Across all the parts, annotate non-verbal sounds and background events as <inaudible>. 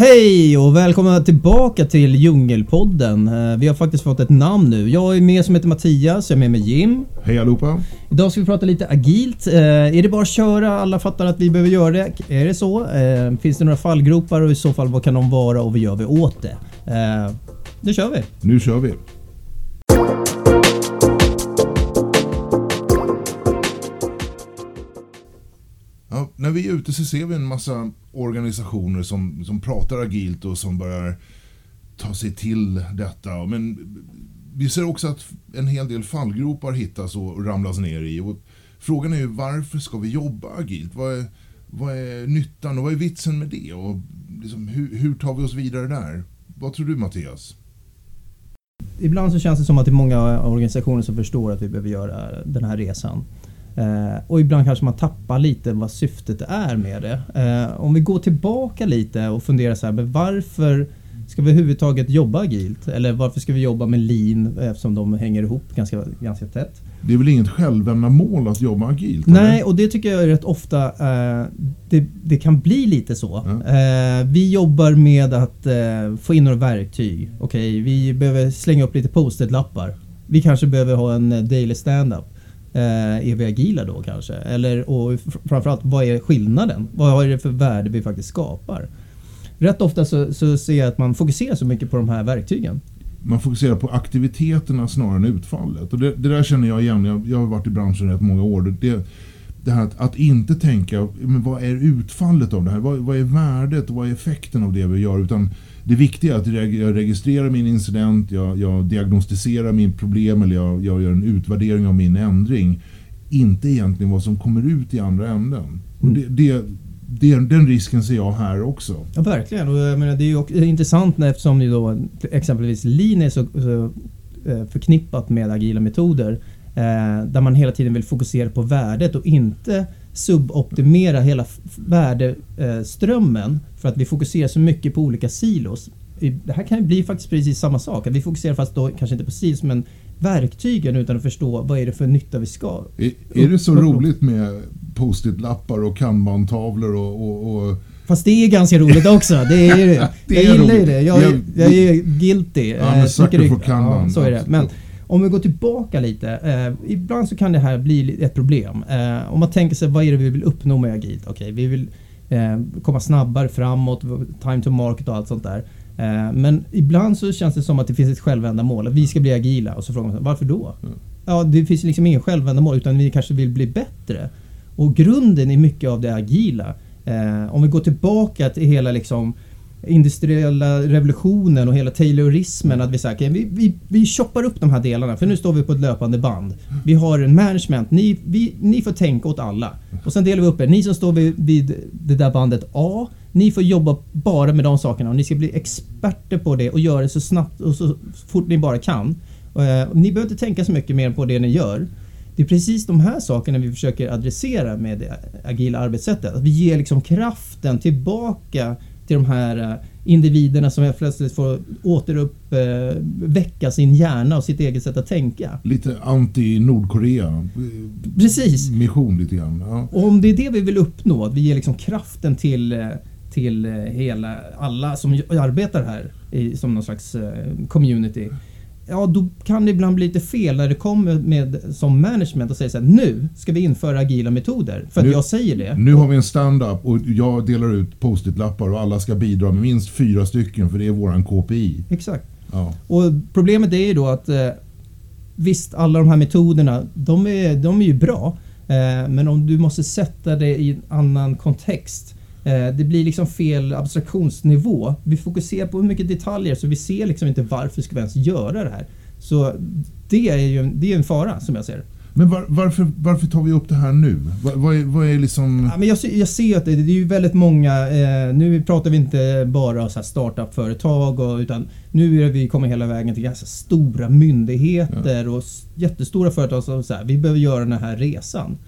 Hej och välkomna tillbaka till Djungelpodden. Eh, Vi har faktiskt fått ett namn nu. Jag är med som heter Mattias, jag är med med Jim. Hej allihopa! Idag ska vi prata lite agilt. Eh, Är det bara att köra? Alla fattar att vi behöver göra det. Är det så? Eh, Finns det några fallgropar och i så fall vad kan de vara och vad gör vi åt det? Nu kör vi! Nu kör vi! När vi är ute så ser vi en massa organisationer som, som pratar agilt och som börjar ta sig till detta. Men vi ser också att en hel del fallgropar hittas och ramlas ner i. Och frågan är ju varför ska vi jobba agilt? Vad är, vad är nyttan och vad är vitsen med det? Och liksom, hur, hur tar vi oss vidare där? Vad tror du Mattias? Ibland så känns det som att det är många organisationer som förstår att vi behöver göra den här resan. Eh, och ibland kanske man tappar lite vad syftet är med det. Eh, om vi går tillbaka lite och funderar så här, men varför ska vi överhuvudtaget jobba agilt? Eller varför ska vi jobba med lean eftersom de hänger ihop ganska, ganska tätt? Det är väl inget självändamål att jobba agilt? Nej, eller? och det tycker jag är rätt ofta eh, det, det kan bli lite så. Ja. Eh, vi jobbar med att eh, få in några verktyg. Okej, vi behöver slänga upp lite post-it-lappar. Vi kanske behöver ha en eh, daily stand-up. Eh, är vi agila då kanske? Eller och framförallt, vad är skillnaden? Vad är det för värde vi faktiskt skapar? Rätt ofta så, så ser jag att man fokuserar så mycket på de här verktygen. Man fokuserar på aktiviteterna snarare än utfallet. Och det, det där känner jag igen. Jag, jag har varit i branschen rätt många år. Det, det här att, att inte tänka, men vad är utfallet av det här? Vad, vad är värdet och vad är effekten av det vi gör? Utan det viktiga är att jag registrerar min incident, jag, jag diagnostiserar min problem eller jag, jag gör en utvärdering av min ändring. Inte egentligen vad som kommer ut i andra änden. Och det, det, det, den risken ser jag här också. Ja, verkligen. Och jag menar, det är ju också intressant när- eftersom ju då exempelvis lean är så, så eh, förknippat med agila metoder. Eh, där man hela tiden vill fokusera på värdet och inte suboptimera hela värdeströmmen. För att vi fokuserar så mycket på olika silos. Det här kan ju bli faktiskt precis samma sak. Att vi fokuserar fast då kanske inte på silos men verktygen utan att förstå vad är det för nytta vi ska. Är, är det så roligt med post-it-lappar och kanban-tavlor och, och, och Fast det är ganska roligt också. Det är det. <laughs> Det jag är gillar ju det. Jag, är- Jag- är guilty. Ja, eh, men sucker for Kanban. Ja, så är det. Men. Om vi går tillbaka lite. Eh, ibland så kan det här bli ett problem. Eh, om man tänker sig vad är det vi vill uppnå med agilt? Okej, vi vill eh, komma snabbare framåt, time to market och allt sånt där. Eh, men ibland så känns det som att det finns ett självändamål. Att vi ska bli agila. Och så frågar man sig, varför då? Mm. Ja, det finns liksom ingen självändamål utan vi kanske vill bli bättre. Och grunden i mycket av det agila, eh, om vi går tillbaka till hela liksom industriella revolutionen och hela taylorismen att vi säger okay, vi, vi, vi choppar upp de här delarna för nu står vi på ett löpande band. Vi har en management, ni, vi, ni får tänka åt alla. Och sen delar vi upp er. Ni som står vid, vid det där bandet A, ni får jobba bara med de sakerna och ni ska bli experter på det och göra det så snabbt och så fort ni bara kan. Eh, och ni behöver inte tänka så mycket mer på det ni gör. Det är precis de här sakerna vi försöker adressera med det agila arbetssättet. Att vi ger liksom kraften tillbaka till de här eh, individerna som helt plötsligt får återupp, eh, väcka sin hjärna och sitt eget sätt att tänka. lite anti-Nordkorea. Precis! Mission lite grann. Ja. Och om det är det vi vill uppnå, att vi ger liksom kraften till, eh, till eh, hela, alla som arbetar här i, som någon slags community. Ja, då kan det ibland bli lite fel när det kommer med som management och säger så här, nu ska vi införa agila metoder. För att Nu- jag säger det. Nu har vi en stand-up och jag delar ut post-it-lappar och alla ska bidra med minst fyra stycken för det är våran KPI. Exakt. Ja. Och problemet är ju då att eh, visst, alla de här metoderna, de är, de är ju bra. Eh, men om du måste sätta det i en annan kontext. Eh, det blir liksom fel abstraktionsnivå. Vi fokuserar på hur mycket detaljer så vi ser liksom inte varför ska vi ens göra det här. Så det är ju en- det är en fara som jag ser det. Men var, varför, varför tar vi upp det här nu? Vad, vad, är, vad är liksom... Ja, men jag, ser- jag ser att det, det är ju väldigt många, eh, nu pratar vi inte bara så här startup-företag och, utan nu är vi kommit hela vägen till ganska stora myndigheter och s- jättestora företag som säger vi behöver göra den här resan.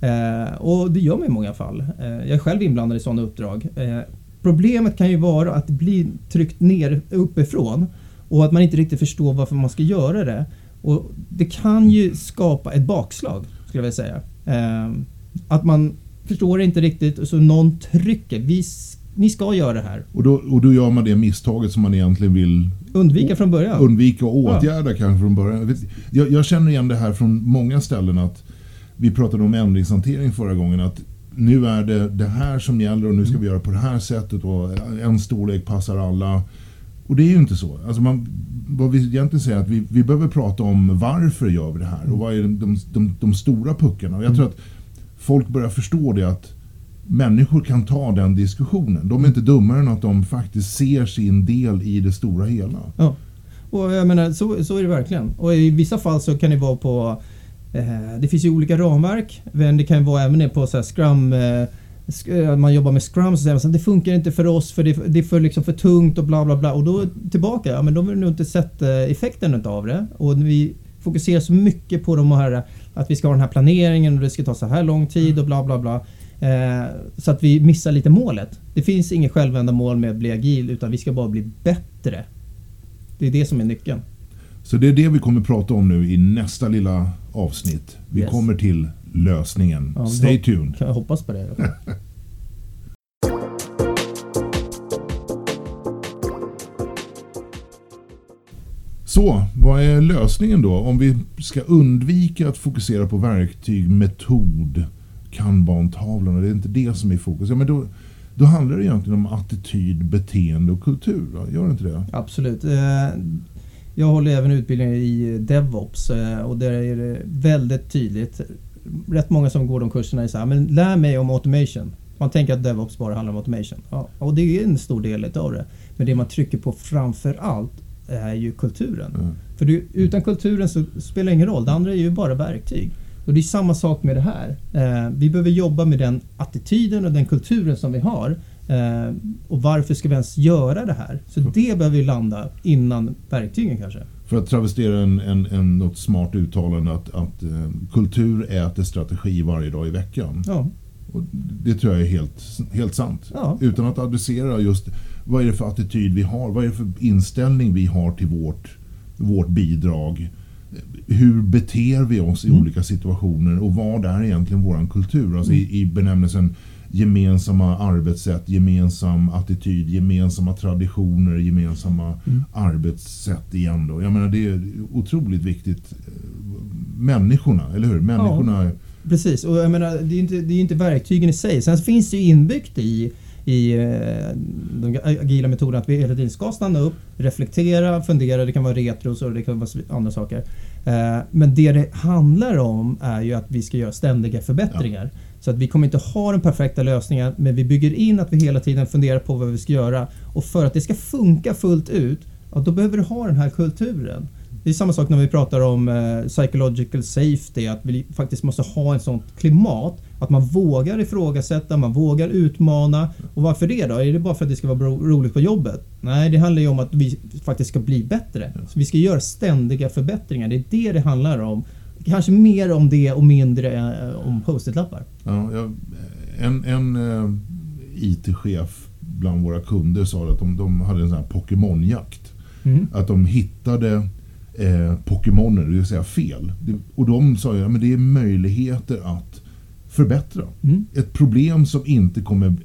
Eh, och det gör man i många fall. Eh, jag är själv inblandad i sådana uppdrag. Eh, problemet kan ju vara att blir tryckt ner uppifrån och att man inte riktigt förstår varför man ska göra det. Och det kan ju skapa ett bakslag, skulle jag vilja säga. Eh, att man förstår inte riktigt och så någon trycker. Vi, ni ska göra det här. Och då, och då gör man det misstaget som man egentligen vill Undvika från början. undvika och åtgärda kanske från början. Jag, jag känner igen det här från många ställen att vi pratade om ändringshantering förra gången att nu är det det här som gäller och nu ska vi göra på det här sättet och en storlek passar alla. Och det är ju inte så. Alltså man, vad vi egentligen säger är att vi, vi behöver prata om varför gör vi det här och vad är de, de, de, stora puckarna. Och jag tror att folk börjar förstå det att människor kan ta den diskussionen. De är inte dummare än att de faktiskt ser sin del i det stora hela. Ja. Och jag menar, så, så är det verkligen. Och i vissa fall så kan det vara på... Eh, det finns ju olika ramverk. Men det kan ju vara även på så här Scrum... Eh, eh, man jobbar med Scrum så säger man det funkar inte för oss för det, det är för, liksom för tungt och bla bla bla. Och då tillbaka, ja men då har nog inte sett effekten av det. Och vi fokuserar så mycket på de här att vi ska ha den här planeringen och det ska ta så här lång tid och bla bla bla. Eh, så att vi missar lite målet. Det finns inget självändamål med att bli agil utan vi ska bara bli bättre. Det är det som är nyckeln. Så det är det vi kommer prata om nu i nästa lilla avsnitt. Vi Yes. kommer till lösningen. Ja, Stay tuned. Kan jag hoppas på det. <laughs> Så, vad är lösningen då? Om vi ska undvika att fokusera på verktyg, metod, kanbantavlorna. Det är inte det som är i fokus. Ja, men då, då handlar det egentligen om attityd, beteende och kultur. Gör det inte det? Absolut. Jag håller även utbildning i DevOps eh, och där är det väldigt tydligt. Rätt många som går de kurserna är så här, men lär mig om automation. Man tänker att DevOps bara handlar om automation. Ja, och det är en stor del av det. Men det man trycker på framför allt är ju kulturen. Mm. För det, utan kulturen så spelar det ingen roll. Det andra är ju bara verktyg. Och det är samma sak med det här. Eh, vi behöver jobba med den attityden och den kulturen som vi har. Eh, och varför ska vi ens göra det här? Så det behöver vi landa innan verktygen kanske. För att travestera en, en, en, något smart uttalande att, att eh, kultur äter strategi varje dag i veckan. Ja, Och det tror jag är helt, helt sant. Ja. Utan att adressera just vad är det för attityd vi har? Vad är det för inställning vi har till vårt, vårt bidrag? Hur beter vi oss i Mm. olika situationer och vad är egentligen våran kultur? Alltså i, i benämnelsen gemensamma arbetssätt, gemensam attityd, gemensamma traditioner, gemensamma Mm. arbetssätt igen då. Jag menar det är otroligt viktigt. Eh, Människorna, eller hur? Människorna precis. Och jag menar, det är ju inte, det är ju inte verktygen i sig. Sen finns det ju inbyggt i i eh, de agila metoderna att vi hela tiden ska stanna upp, reflektera, fundera. Det kan vara retros och det kan vara andra saker. Eh, Men det det handlar om är ju att vi ska göra ständiga förbättringar. Så att vi kommer inte ha den perfekta lösningen men vi bygger in att vi hela tiden funderar på vad vi ska göra. Och för att det ska funka fullt ut, ja, då behöver du ha den här kulturen. Det är samma sak när vi pratar om eh, psychological safety, att vi faktiskt måste ha ett sånt klimat att man vågar ifrågasätta, man vågar utmana. Och varför det då? Är det bara för att det ska vara roligt på jobbet? Nej, det handlar ju om att vi faktiskt ska bli bättre. Så vi ska göra ständiga förbättringar. Det är det det handlar om. Kanske mer om det och mindre eh, om post-it-lappar. Ja, jag, en en eh, IT-chef bland våra kunder sa att de, de hade en sån här Pokémonjakt. Mm. Att de hittade eh, Pokémoner, det vill säga fel. Det, och de sa ju att det är möjligheter att förbättra. Mm. Ett problem som inte kommer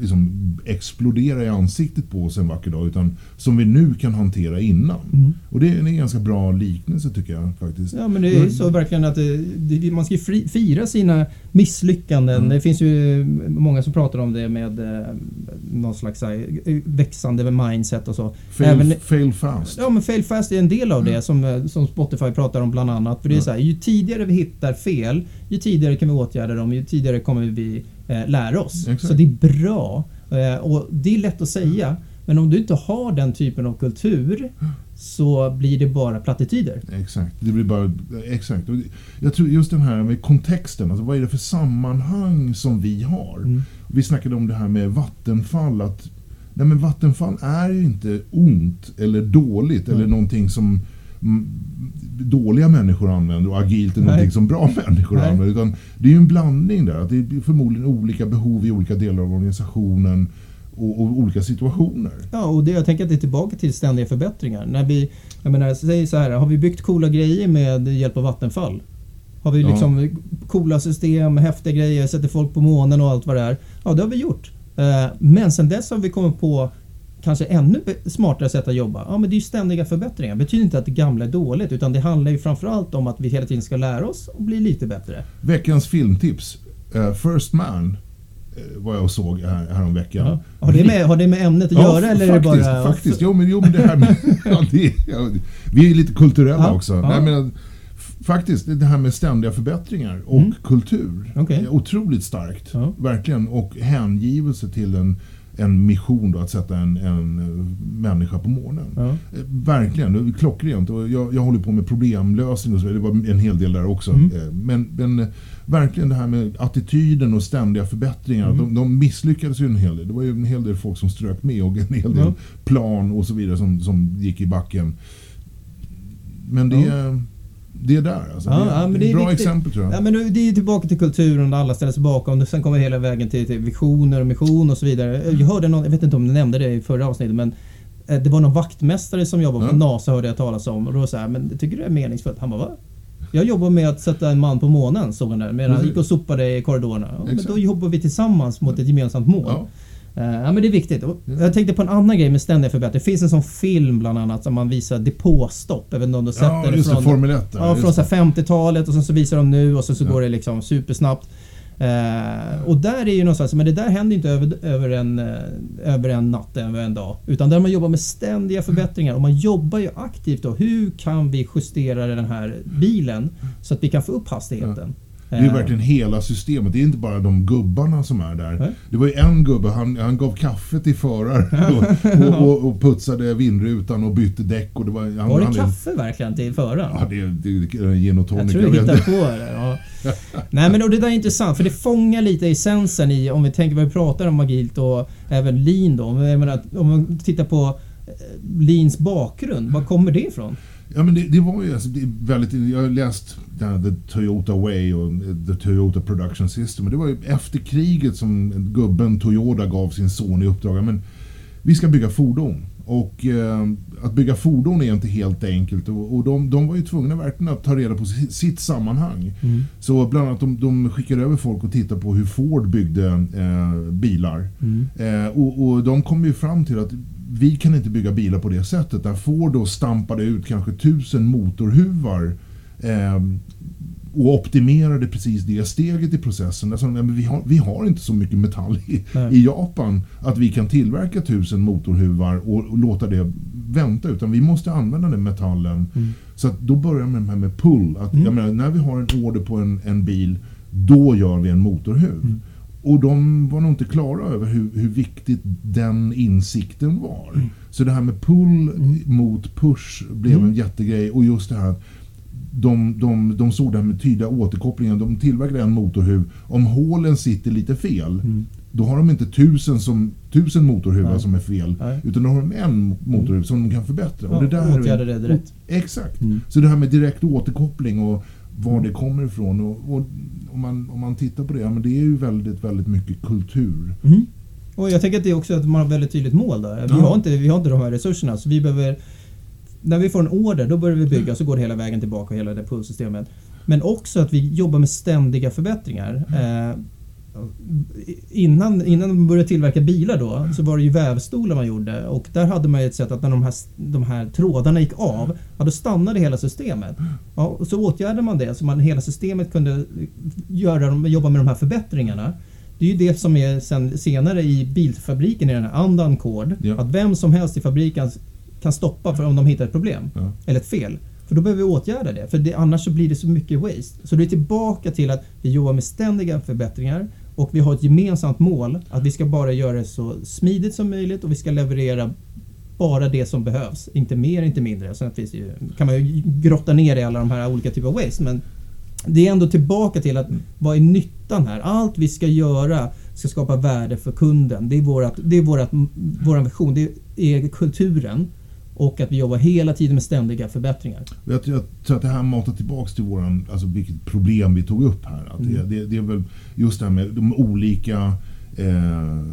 liksom, explodera i ansiktet på oss en vacker dag utan som vi nu kan hantera innan. Mm. Och det är en ganska bra liknelse tycker jag faktiskt. Ja men det är ju så verkligen att det, det, man ska fira sina misslyckanden. Mm. Det finns ju många som pratar om det med eh, någon slags här, eh, växande mindset och så. Fail, Även- fail fast. Ja men fail fast är en del av det Mm. som, eh, som Spotify pratar om bland annat. För det är Mm. så här, ju tidigare vi hittar fel, ju tidigare kan vi åtgärda dem, ju tidigare kommer vi lära oss. Exakt. Så det är bra. Eh, och det är lätt att säga. Men om du inte har den typen av kultur så blir det bara plattityder. Exakt, det blir bara, exakt. Jag tror just den här med kontexten, alltså vad är det för sammanhang som vi har? Mm. Vi snackade om det här med Vattenfall, att nej men Vattenfall är ju inte ont eller dåligt eller Nej. någonting som mm, dåliga människor använder och agilt är Nej. någonting som bra <laughs> människor Nej. använder. Utan det är ju en blandning där, att det är förmodligen olika behov i olika delar av organisationen och, och olika situationer. Ja, och det, jag tänker att det är tillbaka till ständiga förbättringar. När vi, jag menar, säg så här, har vi byggt coola grejer med hjälp av Vattenfall? Har vi Ja. liksom coola system, häftiga grejer, sätter folk på månen och allt vad det är? Ja, det har vi gjort. Eh, men sen dess har vi kommit på kanske ännu smartare sätt att jobba. Ja, men det är ju ständiga förbättringar. Det betyder inte att det gamla är dåligt utan det handlar ju framförallt om att vi hela tiden ska lära oss och bli lite bättre. Veckans filmtips. Eh, First Man eh, var jag såg här, häromveckan. Ja. Har, det med, har det med ämnet att Ja, göra eller faktiskt, är det bara... faktiskt. Jo, men, jo, men det här med... <laughs> ja, det, ja, vi är lite kulturella också. Nej, men, faktiskt, det här med ständiga förbättringar och Mm. kultur. Är otroligt starkt. Verkligen. Och hängivelse till en, en mission då, att sätta en, en eh, människa på månen. Ja. Eh, Verkligen, klockrent. Och jag, jag håller på med problemlösning och så. Det var en hel del där också. Mm. Eh, Men, men verkligen det här med attityden och ständiga förbättringar. Mm. De, de misslyckades ju en hel del. Det var ju en hel del folk som strök med och en hel del Ja. plan och så vidare som, som gick i backen. Men det, Ja. Det är där alltså. Ja, det, ja, men det är är ett bra viktigt. exempel tror jag. Ja, men det är tillbaka till kulturen och alla ställer sig bakom det. Sen kommer hela vägen till, till visioner och mission och så vidare. Jag hörde någon, jag vet inte om du nämnde det i förra avsnittet men eh, det var någon vaktmästare som jobbade på Ja. NASA hörde jag talas om och då sa jag, men tycker du det är meningsfullt? Han bara va? Jag jobbar med att sätta en man på månen, såg han där. Medan han Precis. gick och sopade i korridorerna. Ja, men då jobbar vi tillsammans mot ett gemensamt mål. Ja. Eh, Ja men det är viktigt. Och Jag tänkte på en annan grej med ständiga förbättringar. Det finns en sån film bland annat som man visar depåstopp. Jag vet inte om du har sett Ja, den? just det. Från- Formel 1 där. Ja, från det. så här 50-talet och sen så visar de nu och så, så Ja. går det liksom supersnabbt. Eh, och där är ju någonstans, men det där händer inte över, över, en, eh, över en natt, över en dag. Utan där man jobbar med ständiga förbättringar och man jobbar ju aktivt då. Hur kan vi justera den här bilen så att vi kan få upp hastigheten? Det är Eh, verkligen hela systemet. Det är inte bara de gubbarna som är där. Nej. Det var ju en gubbe, han, han gav kaffe till föraren <laughs> och, och, och, putsade vindrutan och bytte däck. Och det var, han, Var det han, kaffe verkligen till föraren? Ja, det, det, det är gin och tonic. Jag tror du hittar på det. Ja. Nej men och det där är intressant för det fångar lite essensen i om vi tänker vad vi pratar om agilt och även lean då. Jag menar, om man tittar på eh, leans bakgrund, var kommer det ifrån? Ja, men det, det var ju alltså, det väldigt... Jag har läst här, The Toyota Way och The Toyota Production System. Och det var ju efter kriget som gubben Toyota gav sin son i uppdrag. Men vi ska bygga fordon. Och eh, att bygga fordon är inte helt enkelt. Och, och de, de var ju tvungna verkligen att ta reda på sitt, sitt sammanhang. Så bland annat de, de skickade över folk och tittade på hur Ford byggde eh, bilar. Eh, och, och de kom ju fram till att vi kan inte bygga bilar på det sättet. Där Ford då stampade ut kanske tusen motorhuvar eh, och optimerade precis det steget i processen. Alltså, men vi, har, vi har inte så mycket metall i, i Japan att vi kan tillverka tusen motorhuvar och, och låta det vänta. Utan vi måste använda den metallen. Så att då börjar man med det här med pull. Att, jag menar, när vi har en order på en, en bil, då gör vi en motorhuv. Och de var nog inte klara över hur, hur viktigt den insikten var. Så det här med pull mot push blev en jättegrej. Och just det här att de, de, de såg det här med tydliga återkopplingen. De tillverkade en motorhuv. Om hålen sitter lite fel, då har de inte tusen, som, tusen motorhuvar Nej. som är fel. Nej. Utan då har de en motorhuv som de kan förbättra. Ja, och det där är- åtgärda det direkt. Exakt. Mm. Så det här med direkt återkoppling och var det kommer ifrån. Och, och om, man, om man tittar på det, ja, men det är ju väldigt, väldigt mycket kultur. Mm. Och jag tänker att det är också att man har väldigt tydligt mål där. Vi, Ja. har inte, vi har inte de här resurserna så vi behöver När vi får en order då börjar vi bygga så går det hela vägen tillbaka hela det pulssystemet. Men också att vi jobbar med ständiga förbättringar. Eh, innan, innan de började tillverka bilar då så var det ju vävstolar man gjorde och där hade man ju ett sätt att när de här, de här trådarna gick av, ja, då stannade hela systemet. Ja, och så åtgärdade man det så man hela systemet kunde göra, jobba med de här förbättringarna. Det är ju det som är sen, senare i bilfabriken i den här andan kod. Ja. Att vem som helst i fabriken kan stoppa för om de hittar ett problem. Ja. Eller ett fel. För då behöver vi åtgärda det. För det, annars så blir det så mycket waste. Så det är tillbaka till att vi jobbar med ständiga förbättringar. Och vi har ett gemensamt mål. Att vi ska bara göra det så smidigt som möjligt och vi ska leverera bara det som behövs. Inte mer, inte mindre. Sen finns det ju, kan man ju grotta ner i alla de här olika typerna av waste. Men det är ändå tillbaka till att vad är nyttan här? Allt vi ska göra ska skapa värde för kunden. Det är, vårat, det är vårat, vår vision. Det är kulturen. Och att vi jobbar hela tiden med ständiga förbättringar. Jag, jag tror att det här matar tillbaks till våran, alltså vilket problem vi tog upp här. Att det, Mm. det, det är väl just det här med de olika eh,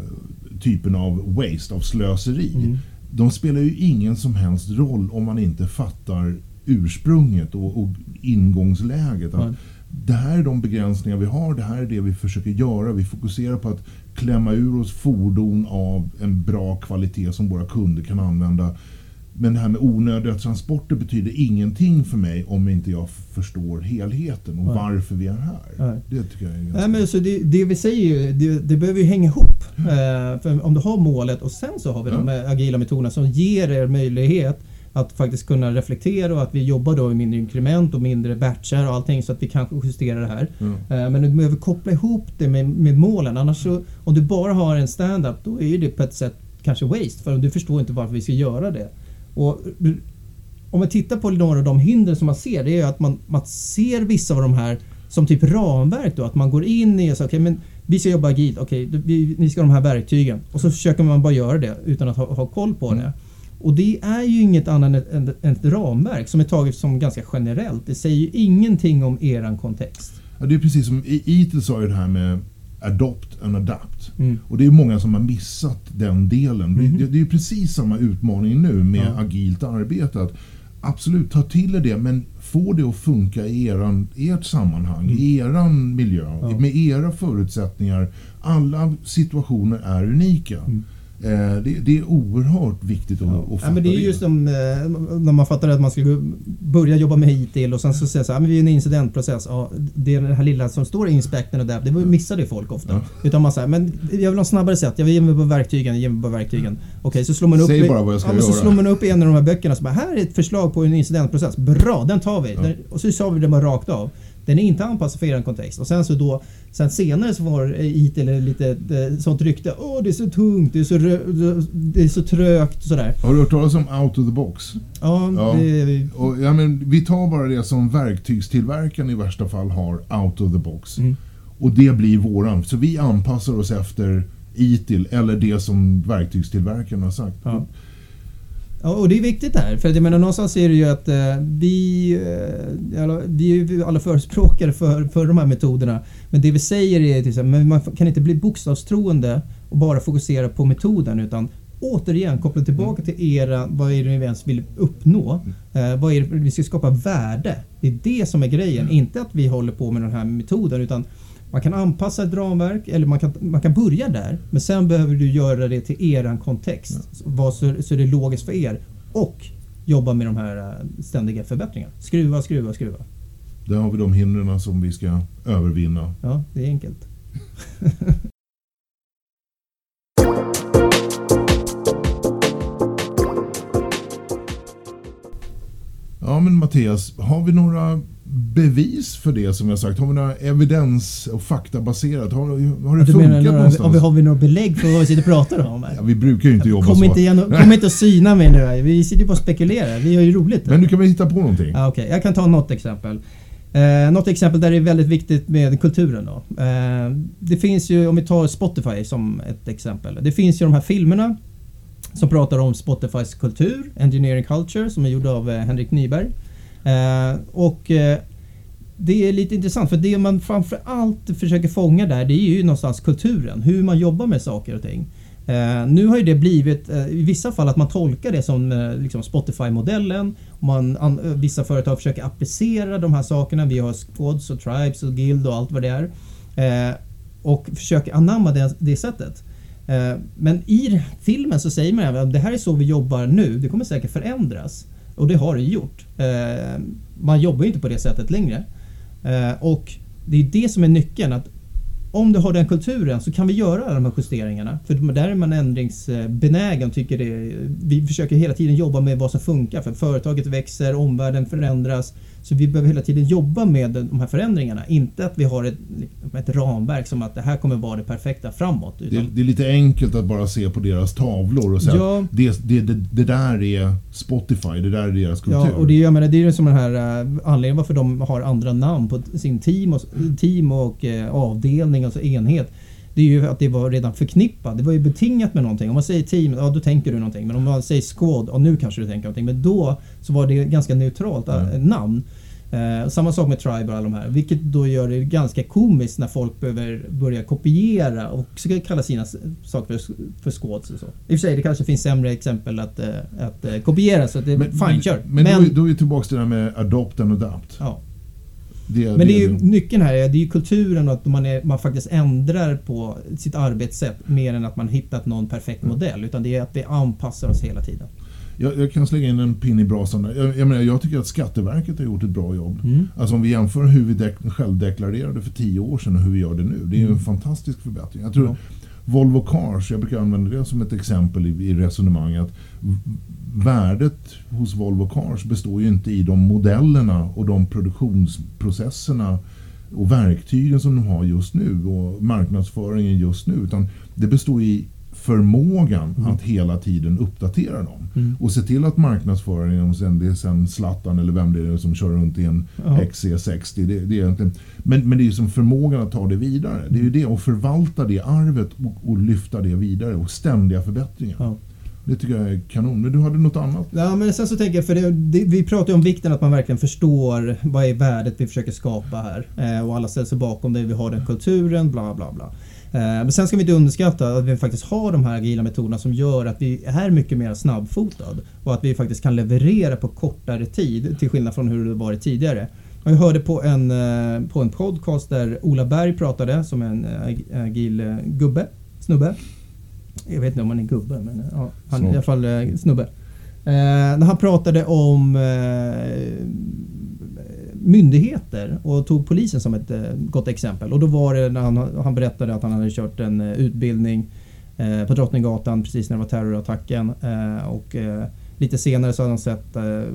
typerna av waste, av slöseri. Mm. De spelar ju ingen som helst roll om man inte fattar ursprunget och, och ingångsläget. Att Nej. det här är de begränsningar vi har, det här är det vi försöker göra. Vi fokuserar på att klämma ur oss fordon av en bra kvalitet som våra kunder kan använda. Men det här med onödiga transporter betyder ingenting för mig om inte jag förstår helheten och Nej. varför vi är här. Nej. Det tycker jag är ganska... Nej, men så det, det vi säger ju, det, det behöver ju hänga ihop. Eh, för om du har målet och sen så har vi de Ja. här agila metoderna som ger er möjlighet att faktiskt kunna reflektera och att vi jobbar då i mindre inkrement och mindre batchar och allting så att vi kan justera det här. Ja. Eh, Men du behöver koppla ihop det med, med målen. Annars så, om du bara har en stand-up då är ju det på ett sätt kanske waste. För du förstår inte varför vi ska göra det. Och om man tittar på några av de hinder som man ser, det är ju att man, man ser vissa av de här som typ ramverk då. Att man går in i och säger okej men vi ska jobba agilt, okej vi, ni ska ha de här verktygen. Och så försöker man bara göra det utan att ha, ha koll på det. Och det är ju inget annat än ett, ramverk som är taget som ganska generellt. Det säger ju ingenting om eran kontext. Ja, det är precis som ITIL sa ju det här med adopt and adapt. Mm. Och det är många som har missat den delen. Mhm. Det, det är precis samma utmaning nu med Ja. agilt arbete. Att absolut, ta till er det men få det att funka i eran, ert sammanhang, i eran miljö, Mm. Ja. med era förutsättningar. Alla situationer är unika. Mm. Eh, det, det är oerhört viktigt att, att Ja, fatta men det är just som eh, när man fattar att man ska börja jobba med ITIL och sen så säger så här, "Ja, men vi är en incidentprocess. Ja, det är det här lilla som står i inspekten och där, det missar det folk ofta. Ja. Utan man säger, men jag vill ha snabbare sätt, jag vill ge mig på verktygen, ge mig på verktygen. Okej, så slår man upp Säg bara vad jag ska ja, men Så göra. slår man upp i en av de här böckerna så bara, här är ett förslag på en incidentprocess. Bra, den tar vi. Ja. Den, och så sa vi det bara rakt av. Den är inte anpassad för er kontext. Och sen så då, sen senare så var ITIL lite eh, sånt rykte. Åh, det är så tungt, det är så, det är så trögt sådär. Har du hört talas om out of the box? Ja, Ja. det... Och, ja, men, vi tar bara det som verktygstillverkaren i värsta fall har out of the box. Mm. Och det blir våran. Så vi anpassar oss efter ITIL eller det som verktygstillverkaren har sagt. Ja. Och det är viktigt här. För att jag menar någonstans är det ju att eh, vi, eh, vi är ju alla förespråkare för, för de här metoderna. Men det vi säger är men man kan inte bli bokstavstroende och bara fokusera på metoden utan återigen koppla tillbaka till era, vad är det ni ens vill uppnå? Eh, vad är det, vi ska skapa värde. Det är det som är grejen. Inte att vi håller på med den här metoden utan man kan anpassa ett ramverk eller man kan, man kan börja där. Men sen behöver du göra det till eran kontext. Vad så, så det är logiskt för er. Och jobba med de här eh, ständiga förbättringarna. Skruva, skruva, skruva. Där har vi de hindren som vi ska övervinna. Ja, det är enkelt. <laughs> Ja men Mattias, har vi några bevis för det som jag sagt? Har vi några evidens och faktabaserat? Har, har det Du funkat menar, några, någonstans? har, vi, har vi några belägg för vad vi sitter och pratar om? <laughs> Ja, vi brukar ju inte jobba Kom så. inte, igen, kom inte och syna mig nu. Vi sitter ju bara och spekulerar. Vi har ju roligt. Men nu kan vi hitta på någonting. Ja, Okej, jag kan ta något exempel. Eh, något exempel där det är väldigt viktigt med kulturen då. Eh, det finns ju, om vi tar Spotify som ett exempel. Det finns ju de här filmerna som pratar om Spotifys kultur, Engineering Culture, som är gjord av eh, Henrik Nyberg. Eh, och eh, det är lite intressant för det man framför allt försöker fånga där det är ju någonstans kulturen, hur man jobbar med saker och ting. Eh, nu har ju det blivit eh, i vissa fall att man tolkar det som eh, liksom Spotify-modellen. Man, an, eh, vissa företag försöker applicera de här sakerna. Vi har squads och tribes och guild och allt vad det är. Eh, och försöker anamma det, det sättet. Eh, men i filmen så säger man även att det här är så vi jobbar nu. Det kommer säkert förändras. Och det har det gjort. Eh, man jobbar ju inte på det sättet längre. Eh, och det är det som är nyckeln. att om du har den kulturen så kan vi göra alla de här justeringarna. För där är man ändringsbenägen tycker det. Vi försöker hela tiden jobba med vad som funkar. För företaget växer, omvärlden förändras. Så vi behöver hela tiden jobba med de här förändringarna. Inte att vi har ett, ett ramverk som att det här kommer vara det perfekta framåt. Det, det är lite enkelt att bara se på deras tavlor och säga Ja. att det, det, det, det där är Spotify, det där är deras kultur. Ja, och det, jag menar, det är ju som den här uh, anledningen varför de har andra namn på sin team och, team och eh, avdelning, alltså enhet. Det är ju att det var redan förknippat. Det var ju betingat med någonting. Om man säger team, ja då tänker du någonting. Men om man säger squad, ja nu kanske du tänker någonting. Men då så var det ganska neutralt äh, Mm. namn. Eh, samma sak med Tribe och alla de här. Vilket då gör det ganska komiskt när folk behöver börja kopiera och ska kalla sina saker för, för squads och så. I och för sig, det kanske finns sämre exempel att, eh, att eh, kopiera så att det är fine, kör. Men, då, är- då är vi tillbaka till det där med adopt and adapt. Ja. Det, Men det är ju nyckeln här, är- det är ju kulturen och att man, är, man faktiskt ändrar på sitt arbetssätt mer än att man hittat någon perfekt Mm. modell. Utan det är att vi anpassar oss hela tiden. Jag, jag kan slänga in en pinne i brasan. Jag, jag, menar, jag tycker att Skatteverket har gjort ett bra jobb. Mm. Alltså om vi jämför hur vi dek- självdeklarerade för tio år sedan och hur vi gör det nu. Det är ju en fantastisk förbättring. Jag tror Ja. Volvo Cars, jag brukar använda det som ett exempel i, i resonemang. Att värdet hos Volvo Cars består ju inte i de modellerna och de produktionsprocesserna och verktygen som de har just nu och marknadsföringen just nu. Utan det består i förmågan att hela tiden uppdatera dem. Mm. Och se till att marknadsföringen, om det är sen Zlatan eller vem det är som kör runt i en Ja. XC60. Det, det är egentligen, men, men det är ju som förmågan att ta det vidare. Det är ju det, att förvalta det arvet och, och lyfta det vidare och ständiga förbättringar. Ja. Det tycker jag är kanon. Men du hade något annat? Ja, men sen så tänker jag, för det, det, vi pratar ju om vikten att man verkligen förstår vad är värdet vi försöker skapa här. Eh, och alla ställer sig bakom det, vi har den kulturen, bla bla bla. Eh, men sen ska vi inte underskatta att vi faktiskt har de här agila metoderna som gör att vi är mycket mer snabbfotad. Och att vi faktiskt kan leverera på kortare tid, till skillnad från hur det varit tidigare. Jag hörde på en, eh, på en podcast där Ola Berg pratade, som en eh, ag- agil gubbe, snubbe. Jag vet inte om han är gubbe, men ja, han är i alla fall snubbe. Eh, när han pratade om eh, myndigheter och tog polisen som ett eh, gott exempel. Och då var det när han, han berättade att han hade kört en eh, utbildning eh, på Drottninggatan precis när det var terrorattacken. Och lite senare så hade han sett,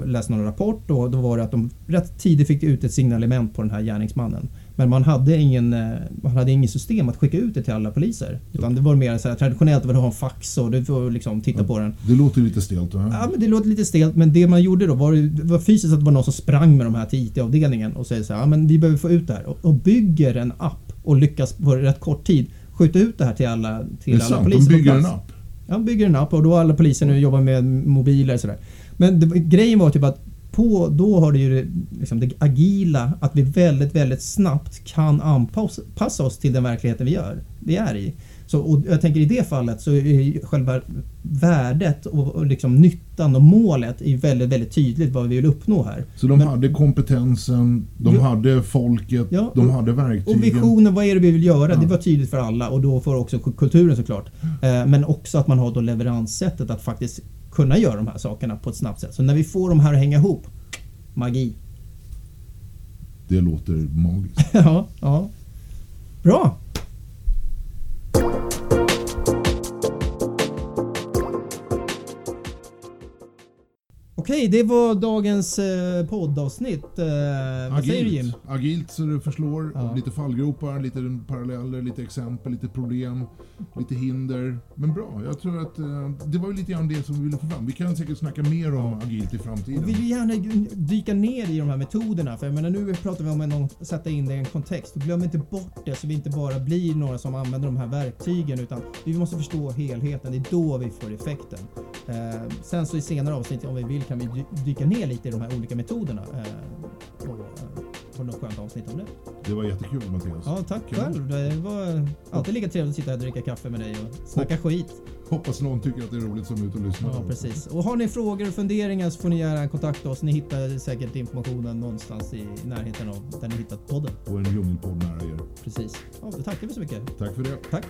läst någon rapport och då var det att de rätt tidigt fick ut ett signalement på den här gärningsmannen. Men man hade ingen, eh, man hade ingen system att skicka ut det till alla poliser. Utan det var mer så här, traditionellt, det var att ha en fax och du får liksom titta på den. Det låter lite stelt. Va? Ja, men det låter lite stelt, men det man gjorde då var, det var fysiskt att det var någon som sprang med de här till IT-avdelningen och säger så här, ja, men vi behöver få ut det här. Och, och bygger en app och lyckas på rätt kort tid skjuta ut det här till alla, det till alla sant, poliser de bygger en app. Ja, bygger en app och då alla poliser nu jobbar med mobiler och sådär. Men det, grejen var typ att på, då har det ju det, liksom det agila, att vi väldigt, väldigt snabbt kan anpassa oss till den verkligheten vi gör, vi är i. Så, och jag tänker i det fallet så är ju själva värdet och, och liksom nyttan och målet är väldigt, väldigt tydligt vad vi vill uppnå här. Så de Men- hade kompetensen, de Ja. hade folket, Ja, de och- hade Och verktygen. visionen, vad är det vi vill göra? Ja. Det var tydligt för alla och då får också kulturen såklart. Eh, Men också att man har då leveranssättet att faktiskt kunna göra de här sakerna på ett snabbt sätt. Så när vi får de här att hänga ihop, magi. Det låter magiskt. <laughs> ja, ja. Bra! Okej, det var dagens eh, poddavsnitt. Eh, vad säger du Jim? Agilt. Så det förslår. Ja. Lite fallgropar, lite paralleller, lite exempel, lite problem, lite hinder. Men bra, jag tror att eh, det var ju lite grann det som vi ville få fram. Vi kan säkert snacka mer om agilt i framtiden. Vi vill gärna dyka ner i de här metoderna. För jag menar, nu pratar vi om att sätta in det i en kontext. Och glöm inte bort det så vi inte bara blir några som använder de här verktygen. Utan vi måste förstå helheten. Det är då vi får effekten. Eh, sen så i senare avsnitt om vi vill kan vi dy- dyka ner lite i de här olika metoderna. Eh, och, eh, på något skönt avsnitt om det. Det var jättekul Mattias. Ja, tack Kul. själv. Det var alltid lika trevligt att sitta här och dricka kaffe med dig och snacka skit. Hoppas någon tycker att det är roligt som är ute och lyssnar. Ja, precis. Och har ni frågor och funderingar så får ni gärna kontakta oss. Ni hittar säkert informationen någonstans i närheten av där ni hittat podden. Och en djungelpodd nära er. Precis. Ja, då tackar vi så mycket. Tack för det. Tack.